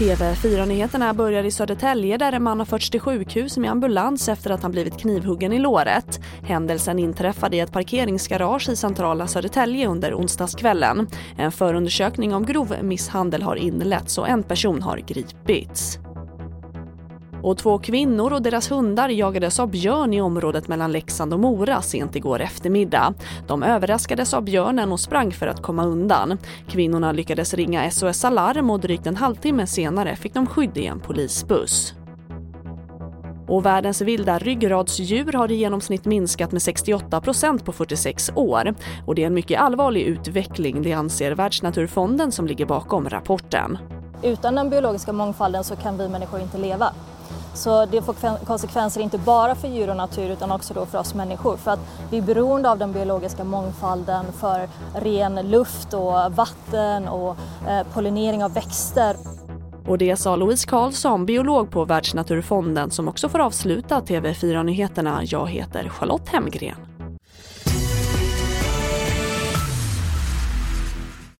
TV4-nyheterna börjar i Södertälje där en man har förts till sjukhus med ambulans efter att han blivit knivhuggen i låret. Händelsen inträffade i ett parkeringsgarage i centrala Södertälje under onsdagskvällen. En förundersökning om grov misshandel har inletts och en person har gripits. Och två kvinnor och deras hundar jagades av björn i området mellan Leksand och Mora sent igår eftermiddag. De överraskades av björnen och sprang för att komma undan. Kvinnorna lyckades ringa SOS Alarm och drygt en halvtimme senare fick de skydd i en polisbuss. Och världens vilda ryggradsdjur har i genomsnitt minskat med 68% på 46 år. Och det är en mycket allvarlig utveckling, det anser Världsnaturfonden som ligger bakom rapporten. Utan den biologiska mångfalden så kan vi människor inte leva. Så det får konsekvenser inte bara för djur och natur utan också då för oss människor. För att vi är beroende av den biologiska mångfalden för ren luft och vatten och eh, pollinering av växter. Och det sa Louise Karlsson, biolog på Världsnaturfonden som också får avsluta TV4-nyheterna. Jag heter Charlotte Hemgren.